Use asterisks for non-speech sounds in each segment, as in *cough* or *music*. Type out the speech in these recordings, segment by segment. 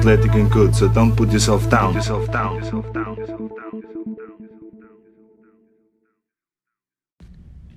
athletic and good, so don't put yourself down. Yourself down. Yourself down. Yourself down.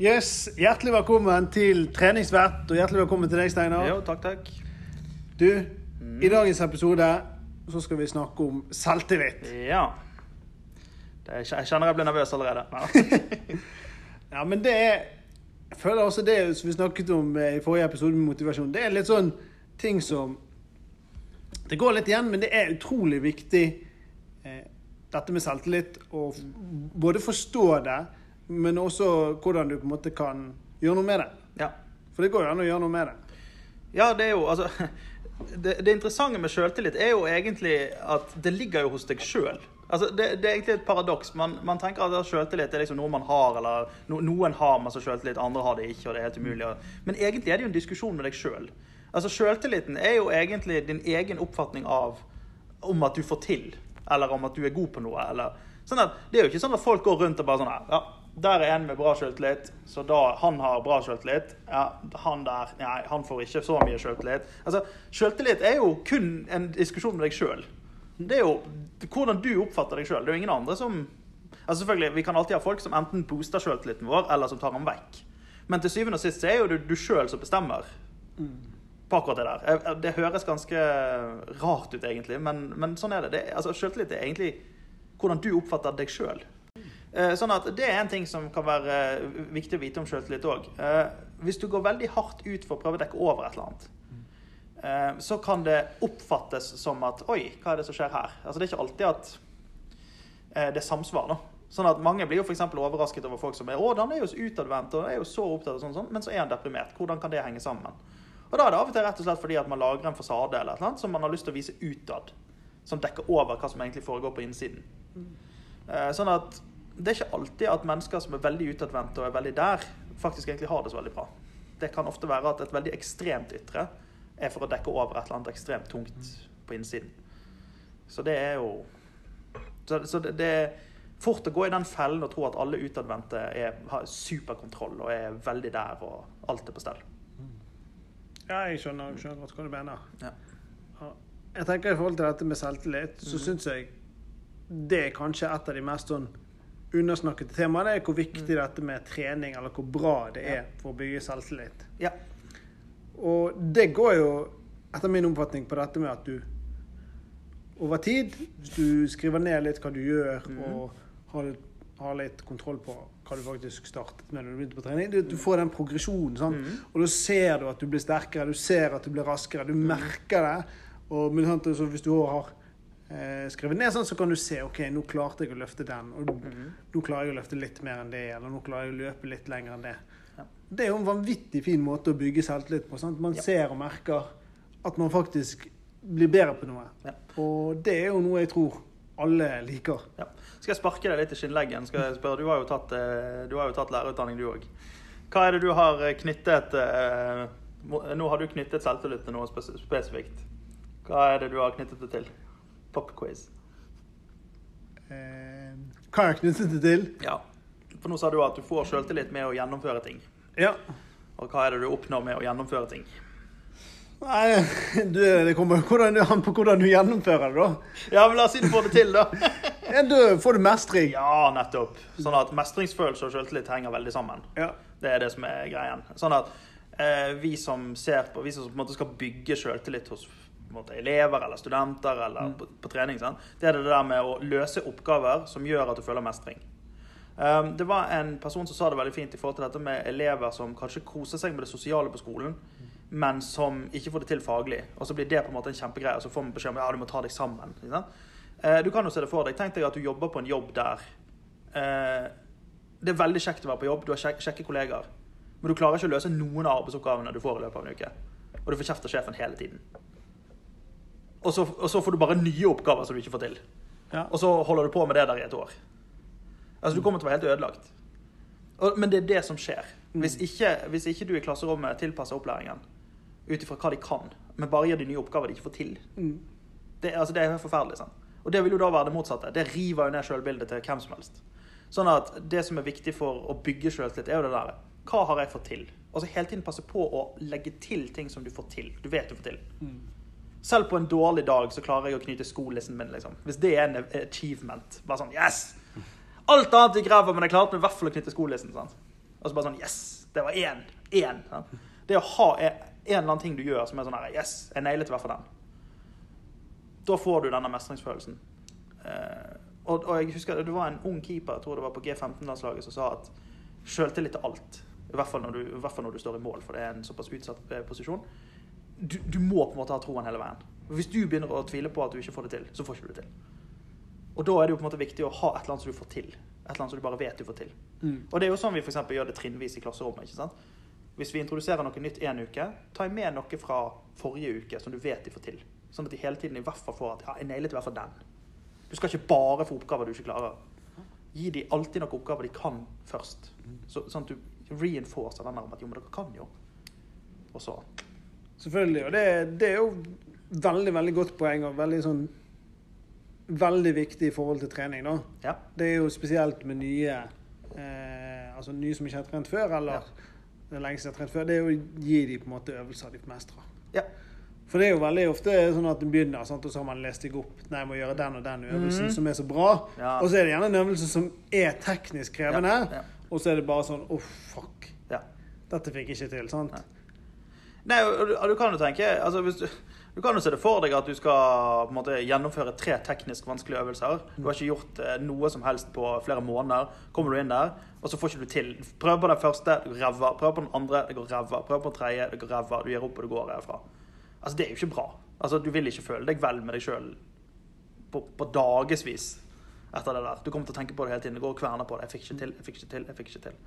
Yes, Hjertelig velkommen til treningsvert, og hjertelig velkommen til deg, Steinar. Jo, takk, takk. Du, i dagens episode så skal vi snakke om selvtillit. Ja. Det er, jeg kjenner jeg blir nervøs allerede. *laughs* Ja, men det er Jeg føler også det som vi snakket om eh, i forrige episode med motivasjon, det er litt sånn ting som Det går litt igjen, men det er utrolig viktig eh, dette med selvtillit. Å både forstå det, men også hvordan du på en måte kan gjøre noe med det. Ja. For det går jo an å gjøre noe med det. ja, det er jo altså *laughs* Det, det interessante med selvtillit er jo egentlig at det ligger jo hos deg sjøl. Altså, det, det er egentlig et paradoks. Man, man tenker at selvtillit er liksom noe man har, eller no, noen har masse selvtillit, andre har det ikke, og det er helt umulig. Men egentlig er det jo en diskusjon med deg sjøl. Altså, selvtilliten er jo egentlig din egen oppfatning av om at du får til, eller om at du er god på noe. Eller, sånn at, det er jo ikke sånn at folk går rundt og bare sånn ja, der er en med bra selvtillit, så da han har bra selvtillit. Ja, han der, nei, han får ikke så mye selvtillit. Altså, selvtillit er jo kun en diskusjon med deg sjøl. Det er jo hvordan du oppfatter deg sjøl. Det er jo ingen andre som Altså selvfølgelig, Vi kan alltid ha folk som enten booster selvtilliten vår, eller som tar den vekk. Men til syvende og sist er jo du, du sjøl som bestemmer på akkurat det der. Det høres ganske rart ut, egentlig, men, men sånn er det. det altså, Selvtillit er egentlig hvordan du oppfatter deg sjøl. Sånn at Det er en ting som kan være eh, viktig å vite om selvtillit òg. Hvis du går veldig hardt ut for å prøve å dekke over et eller annet, eh, så kan det oppfattes som at Oi, hva er det som skjer her? Altså Det er ikke alltid at eh, det er samsvar. da. Sånn at Mange blir jo for overrasket over folk som er å, han er jo så utadvendt og er jo så opptatt av sånn, sånn, men så er han deprimert. Hvordan kan det henge sammen? Og Da er det av og til rett og slett fordi at man lagrer en fasade eller noe som man har lyst til å vise utad. Som dekker over hva som egentlig foregår på innsiden. Mm. Sånn at Det er ikke alltid at mennesker som er veldig utadvendte og er veldig der, faktisk egentlig har det så veldig bra. Det kan ofte være at et veldig ekstremt ytre er for å dekke over et eller annet ekstremt tungt på innsiden. Så det er jo Så, så det, det er fort å gå i den fellen og tro at alle utadvendte har superkontroll og er veldig der og alt er på stell. Ja, jeg skjønner, skjønner godt hva du mener. Ja. Ja. Jeg tenker I forhold til dette med selvtillit, så syns jeg det er kanskje et av de mest sånn undersnakkede temaene. Er hvor viktig dette med trening, eller hvor bra det er for å bygge selvtillit. Ja. Og det går jo, etter min oppfatning, på dette med at du over tid, hvis du skriver ned litt hva du gjør, og har litt, har litt kontroll på hva du faktisk startet med når du begynte på trening, du, du får den progresjonen. sant? Og da ser du at du blir sterkere, du ser at du blir raskere, du merker det. Og men, så hvis du har eh, skrevet ned sånn, så kan du se ok, nå klarte jeg å løfte den, og nå klarer jeg å løfte litt mer enn det, eller nå klarer jeg å løpe litt lenger enn det. Ja. Det er jo en vanvittig fin måte å bygge selvtillit på. Sant? Man Ja. ser og merker at man faktisk blir bedre på noe. Ja. Og det er jo noe jeg tror alle liker. Ja. Skal jeg sparke deg litt i skinnleggen? Skal jeg spørre, Du har jo tatt, eh, du har jo tatt lærerutdanning, du òg. Hva er det du har eh, knyttet eh, Nå har du knyttet selvtillit til noe spesifikt. Hva er det du har knyttet det til? Popquiz. Eh, hva har jeg knyttet det til? Ja. For nå sa du at du får selvtillit med å gjennomføre ting. Ja. Og hva er det du oppnår med å gjennomføre ting? Nei, du, det kommer hvordan an på hvordan du gjennomfører det, da. Ja, men La oss si du får det til, da. *laughs* Ja, du, får du mestring. Ja, nettopp. Sånn at mestringsfølelse og selvtillit henger veldig sammen. Ja. Det er det som er greien. Sånn at eh, vi som ser på, vi som på en måte skal bygge selvtillit hos måte, elever eller studenter eller på, på trening, sant? det er det der med å løse oppgaver som gjør at du føler mestring. Um, det var en person som sa det veldig fint i forhold til dette med elever som kanskje koser seg med det sosiale på skolen, men som ikke får det til faglig. Og så blir det på en måte en kjempegreie, og så får man beskjed om ja, du må ta deg sammen. Eh, du kan jo se det for deg. Tenk deg at du jobber på en jobb der eh, det er veldig kjekt å være på jobb, du har kjek kjekke kollegaer. Men du klarer ikke å løse noen av arbeidsoppgavene du får i løpet av en uke. Og du får kjeft av sjefen hele tiden. Og så, og så får du bare nye oppgaver som du ikke får til. Ja. Og så holder du på med det der i et år. Altså, du kommer til å være helt ødelagt. Og, men det er det som skjer. Hvis ikke, hvis ikke du i klasserommet tilpasser opplæringen ut ifra hva de kan, men bare gir de nye oppgaver de ikke får til, Mm. det, altså, det er forferdelig. Sant? Og det vil jo da være det motsatte. Det river jo ned selvbildet til hvem som helst. Sånn at det som er viktig for å bygge selvtillit, er jo det der. Hva har jeg fått til? Og så hele tiden passe på å legge til ting som du får til. Du vet du får til. Selv på en dårlig dag så klarer jeg å knyte skolissen min. liksom. Hvis det er en achievement. Bare sånn Yes! Alt annet gikk ræva, men jeg klarte meg i hvert fall å knytte skolissen. sant? Og så bare sånn Yes! Det var én. Én. sant? Det å ha en, en eller annen ting du gjør som er sånn her Yes! Jeg nailet i hvert fall den. Da får du denne mestringsfølelsen. Eh, og, og jeg husker det var en ung keeper jeg tror det var på G15-landslaget som sa at sjøltillit er alt. I hvert, fall når du, I hvert fall når du står i mål, for det er en såpass utsatt eh, posisjon. Du, du må på en måte ha troen hele veien. Hvis du begynner å tvile på at du ikke får det til, så får ikke du det til. Og da er det jo på en måte viktig å ha et eller annet som du får til. Et eller annet som du bare vet du får til. Mm. Og det er jo sånn vi for gjør det trinnvis i klasserommet. ikke sant? Hvis vi introduserer noe nytt en uke, ta med noe fra forrige uke som du vet de får til. Sånn at de hele tiden i hvert fall får at ja, jeg nailet i hvert fall den. Du skal ikke bare få oppgaver du ikke klarer. Gi dem alltid noen oppgaver de kan først. Så, sånn at du reinforcer den der om at jo, men dere kan jo. Og så Selvfølgelig. Og det, det er jo veldig, veldig godt poeng, og veldig sånn Veldig viktig i forhold til trening, da. Ja. Det er jo spesielt med nye eh, Altså nye som ikke har trent før, eller det er lenge siden har trent før. Det er å gi dem på en måte øvelser de mestrer. Ja. For det er jo veldig ofte sånn at en begynner, sant? og så har man lest deg opp. Nei, jeg må gjøre den og den øvelsen Mhm. som er så bra. Ja. Og så er det gjerne en øvelse som er teknisk krevende. Ja, ja. Og så er det bare sånn Å, fuck. ja. Dette fikk jeg ikke til. sant? Nei. Nei, og du, og du kan jo tenke altså hvis du, du kan jo se det for deg at du skal på en måte, gjennomføre tre teknisk vanskelige øvelser. Du har ikke gjort eh, noe som helst på flere måneder. Kommer du inn der, og så får ikke du til. Prøv på den første, det går ræva. Prøv på den andre, det går ræva. Prøv på den tredje, det går ræva. Du gir opp, og du går herfra. Altså, det er jo ikke bra. Altså, Du vil ikke føle deg vel med deg sjøl på, på dagevis etter det der. Du kommer til å tenke på det hele tiden. Det går og kverner på det. Jeg fikk ikke til, jeg fikk ikke til, jeg fikk ikke til.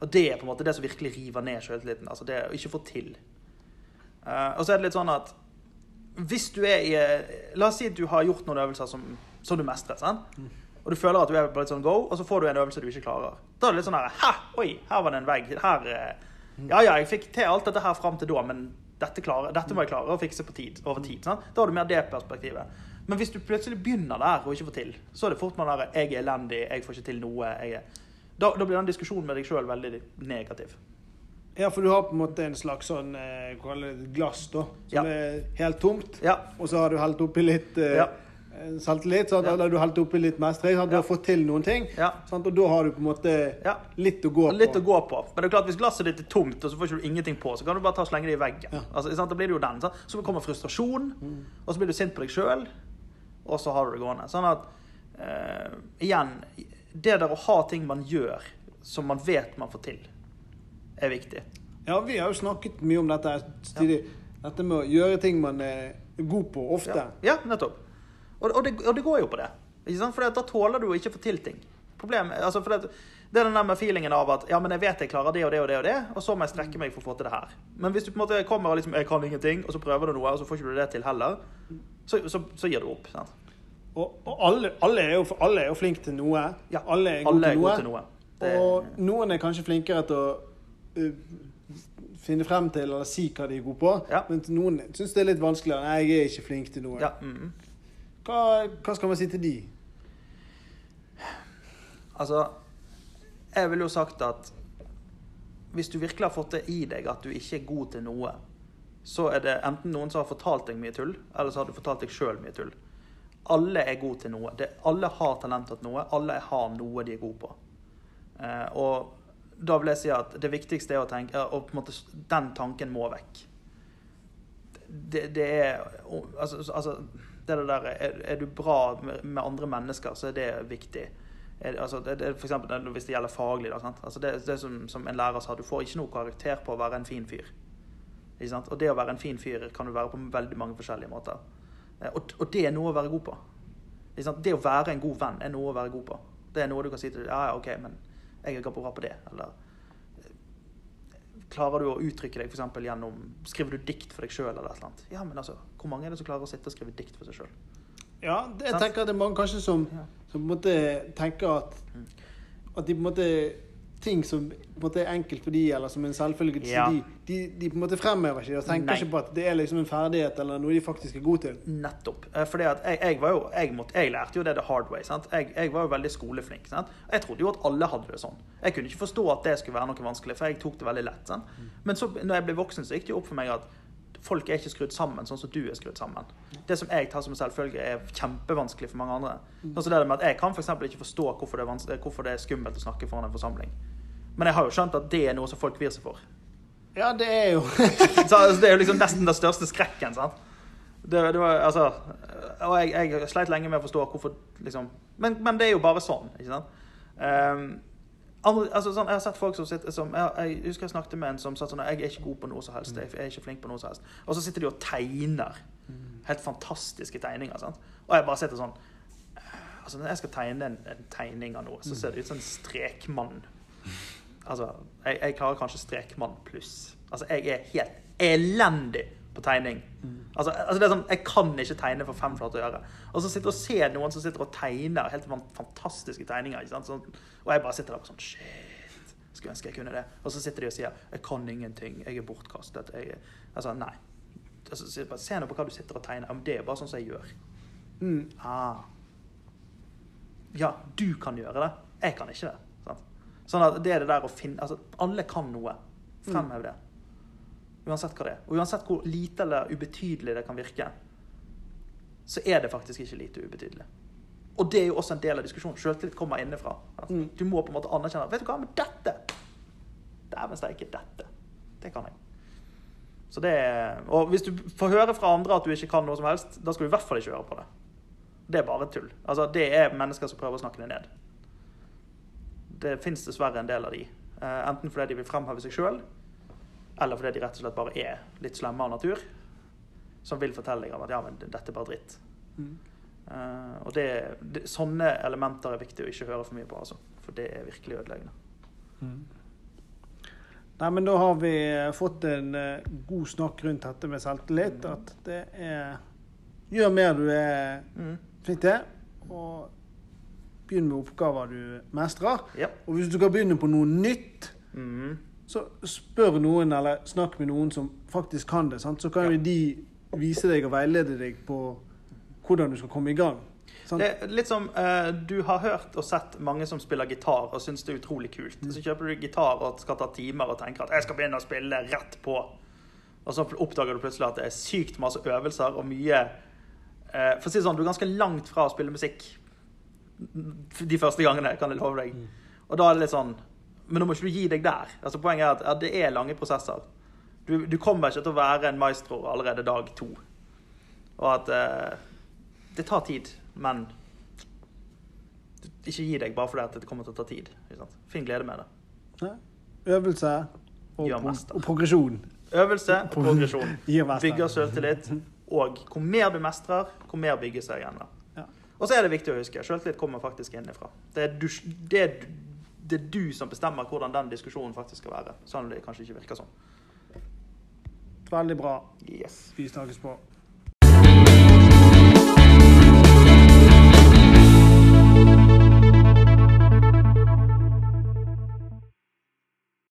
Og det er på en måte det som virkelig river ned sjøltilliten. Altså det å ikke få til. Uh, og så er det litt sånn at hvis du er i La oss si at du har gjort noen øvelser som, som du mestrer. sant? Og du føler at du er på litt sånn go, og så får du en øvelse du ikke klarer. Da er det litt sånn her Hæ! Oi, her var det en vegg. Her eh, Ja ja, jeg fikk til alt dette her fram til da, men dette, klarer, dette må jeg klare å fikse på tid, over tid. sant? Da har du mer det perspektivet. Men hvis du plutselig begynner der og ikke får til, så er det fort man der 'jeg er elendig, jeg får ikke til noe'. jeg. Da, da blir den diskusjonen med deg sjøl veldig negativ. Ja, for du har på en måte en slags sånn eh, glass da, som Ja. er helt tomt. Ja. Og så har du helt oppi litt eh, Ja. Selvtillit, sant? Ja. du holdt oppi litt mestring. Du Ja. har fått til noen ting, Ja. og da har du på en måte litt å gå på. Litt å gå på. Men det er klart, hvis glasset ditt er tomt, og så får ikke du ingenting på, så kan du bare ta og slenge det i veggen. Altså? Da blir det jo den. Sant? Så kommer frustrasjon, og så blir du sint på deg sjøl, og så har du det gående. Sånn at uh, igjen Det der å ha ting man gjør som man vet man får til, er viktig. Ja, vi har jo snakket mye om dette. Dette med å gjøre ting man er god på ofte. Ja, ja nettopp. Og, og, det, og det går jo på det. Ikke sant? For da tåler du å ikke få til ting. Problem, altså for det, det er den der med feelingen av at ja, men jeg vet jeg klarer det og det og det, og det, og så må jeg strekke meg for å få til det her. Men hvis du på en måte kommer og liksom, jeg kan ingenting, og så prøver du noe, og så får ikke du det til heller, så, så, så gir du opp. sant? Og, og alle, alle, er jo, alle er jo flinke til noe. Ja, alle er gode til, god til noe. Det- Og noen er kanskje flinkere til å uh, finne frem til eller si hva de er gode på. Ja. men noen syns det er litt vanskeligere. Nei, jeg er ikke flink til noe. Ja, mm. Hva, hva skal man si til de? Altså, jeg ville jo sagt at hvis du virkelig har fått det i deg at du ikke er god til noe, så er det enten noen som har fortalt deg mye tull, eller så har du fortalt deg sjøl mye tull. Alle er gode til noe. Det, alle har talent til noe. Alle har noe de er gode på. Eh, og da vil jeg si at det viktigste er å tenke Og på en måte den tanken må vekk. Det, det er altså, altså det er der, er, er du bra med, andre mennesker, så er det viktig. Er, altså, det, det, for eksempel hvis det gjelder faglig. Da? Altså, det, det som, som en lærer sa, du får ikke noe karakter på å være en fin fyr. Og det å være en fin fyr kan du være på veldig mange forskjellige måter. Eh, Og, og det er noe å være god på. Det å være en god venn er noe å være god på. Det er noe du kan si til deg, ja, ja, ok, men jeg er ikke bra på det. Eller klarer du å uttrykke deg eksempel gjennom Skriver du dikt for deg sjøl eller et eller annet? Ja, men altså, hvor mange er det som klarer å sitte og skrive dikt for seg sjøl? Ja, det, jeg tenker at det er mange kanskje som, som på en måte tenker at Mm. At de på en måte ting som på en måte er enkelt for de, eller som en selvfølge Ja. de, de, de på en måte fremhever ikke det og tenker Nei. ikke på at det er liksom en ferdighet eller noe de faktisk er gode til. Nettopp. Eh, Fordi at jeg, jeg var jo jeg, måtte, jeg lærte jo det the hard way. Sant? Jeg, jeg var jo veldig skoleflink. Sant? Jeg trodde jo at alle hadde det sånn. Jeg kunne ikke forstå at det skulle være noe vanskelig, for jeg tok det veldig lett. Sant? Men så når jeg ble voksen, så gikk det jo opp for meg at folk er ikke skrudd sammen sånn som du er skrudd sammen. Det som jeg tar som en selvfølge, er kjempevanskelig for mange andre. Sånn som det med at Jeg kan eksempel ikke forstå hvorfor det, er hvorfor det er skummelt å snakke foran en forsamling. Men jeg har jo skjønt at det er noe som folk kvir seg for. Ja, det er jo *laughs* Så altså, det er jo liksom nesten den største skrekken. sant? Det, det var, altså, og jeg, jeg sleit lenge med å forstå hvorfor liksom, men, men det er jo bare sånn. ikke sant? Ehm, andre, altså, sånn, jeg har sett folk som sitter som, jeg, jeg husker jeg snakket med en som sa sånn Jeg er ikke god på noe som helst. Jeg er ikke flink på noe som helst. Og så sitter de og tegner. Helt fantastiske tegninger. sant? Og jeg bare sitter sånn altså Når jeg skal tegne en, en tegning av noe, så ser det ut som en strekmann. Altså, jeg, jeg klarer kanskje strekmann pluss. Altså, jeg er helt elendig på tegning. Altså, altså det er sånn, Jeg kan ikke tegne for fem flate øre. Og så sitter og ser noen som sitter og tegner helt fantastiske tegninger. ikke sant? Sånn, og jeg bare sitter der og sånn Shit, skulle ønske jeg kunne det. Og så sitter de og sier 'Jeg kan ingenting. Jeg er bortkastet'. Jeg er, altså, nei. Altså, så bare, Se nå på hva du sitter og tegner. Men det er bare sånn som jeg gjør. mm. Ah. Ja, du kan gjøre det. Jeg kan ikke det. Sant? Sånn at det er det der å finne Altså, alle kan noe. Fremhev det. Uansett hva det er. Og uansett hvor lite eller ubetydelig det kan virke, så er det faktisk ikke lite ubetydelig. Og det er jo også en del av diskusjonen. Selvtillit kommer innenfra. sant? Mm. Du må på en måte anerkjenne Vet du hva, men dette Dæven steike, dette. Det kan jeg. Så det er, og hvis du får høre fra andre at du ikke kan noe som helst, da skal du i hvert fall ikke høre på det. Det er bare tull. Altså, det er mennesker som prøver å snakke det ned. Det fins dessverre en del av de. Eh, enten fordi de vil fremheve seg sjøl, eller fordi de rett og slett bare er litt slemme av natur. Som vil fortelle deg at ja, men dette er bare dritt. Mm. Eh, og det, det, sånne elementer er viktig å ikke høre for mye på, altså. For det er virkelig ødeleggende. Nei, men da har vi eh, fått en eh, god snakk rundt dette med selvtillit. At det er Gjør mer du er Mm. flink til, og begynn med oppgaver du mestrer. Ja. Og hvis du kan begynne på noe nytt, Mm. Så spør noen, eller snakk med noen som faktisk kan det. Sant? Så kan Ja. jo de vise deg og veilede deg på hvordan du skal komme i gang. Sant? Det er litt som eh, du har hørt og sett mange som spiller gitar og syns det er utrolig kult. Så kjøper du gitar og skal ta timer og tenker at jeg skal begynne å spille rett på. Og så oppdager du plutselig at det er sykt masse øvelser og mye eh, For å si det sånn, du er ganske langt fra å spille musikk de første gangene, kan jeg love deg. Og da er det litt sånn Men nå må ikke du gi deg der. Altså Poenget er at ja, det er lange prosesser. Du, du kommer ikke til å være en maestro allerede dag to. Og at eh, det tar tid, men ikke gi deg bare fordi at det kommer til å ta tid. Finn glede med det. Ja. Øvelse og, pro og progresjon. Øvelse og progresjon *laughs* bygger selvtillit. Og hvor mer du mestrer, hvor mer bygges det igjen. Ja. Og så er det viktig å huske selvtillit kommer faktisk innenfra. Det er, du, det, er, det er du som bestemmer hvordan den diskusjonen faktisk skal være. Sånn det kanskje ikke virker sånn. Veldig bra. Yes. Vi snakkes på.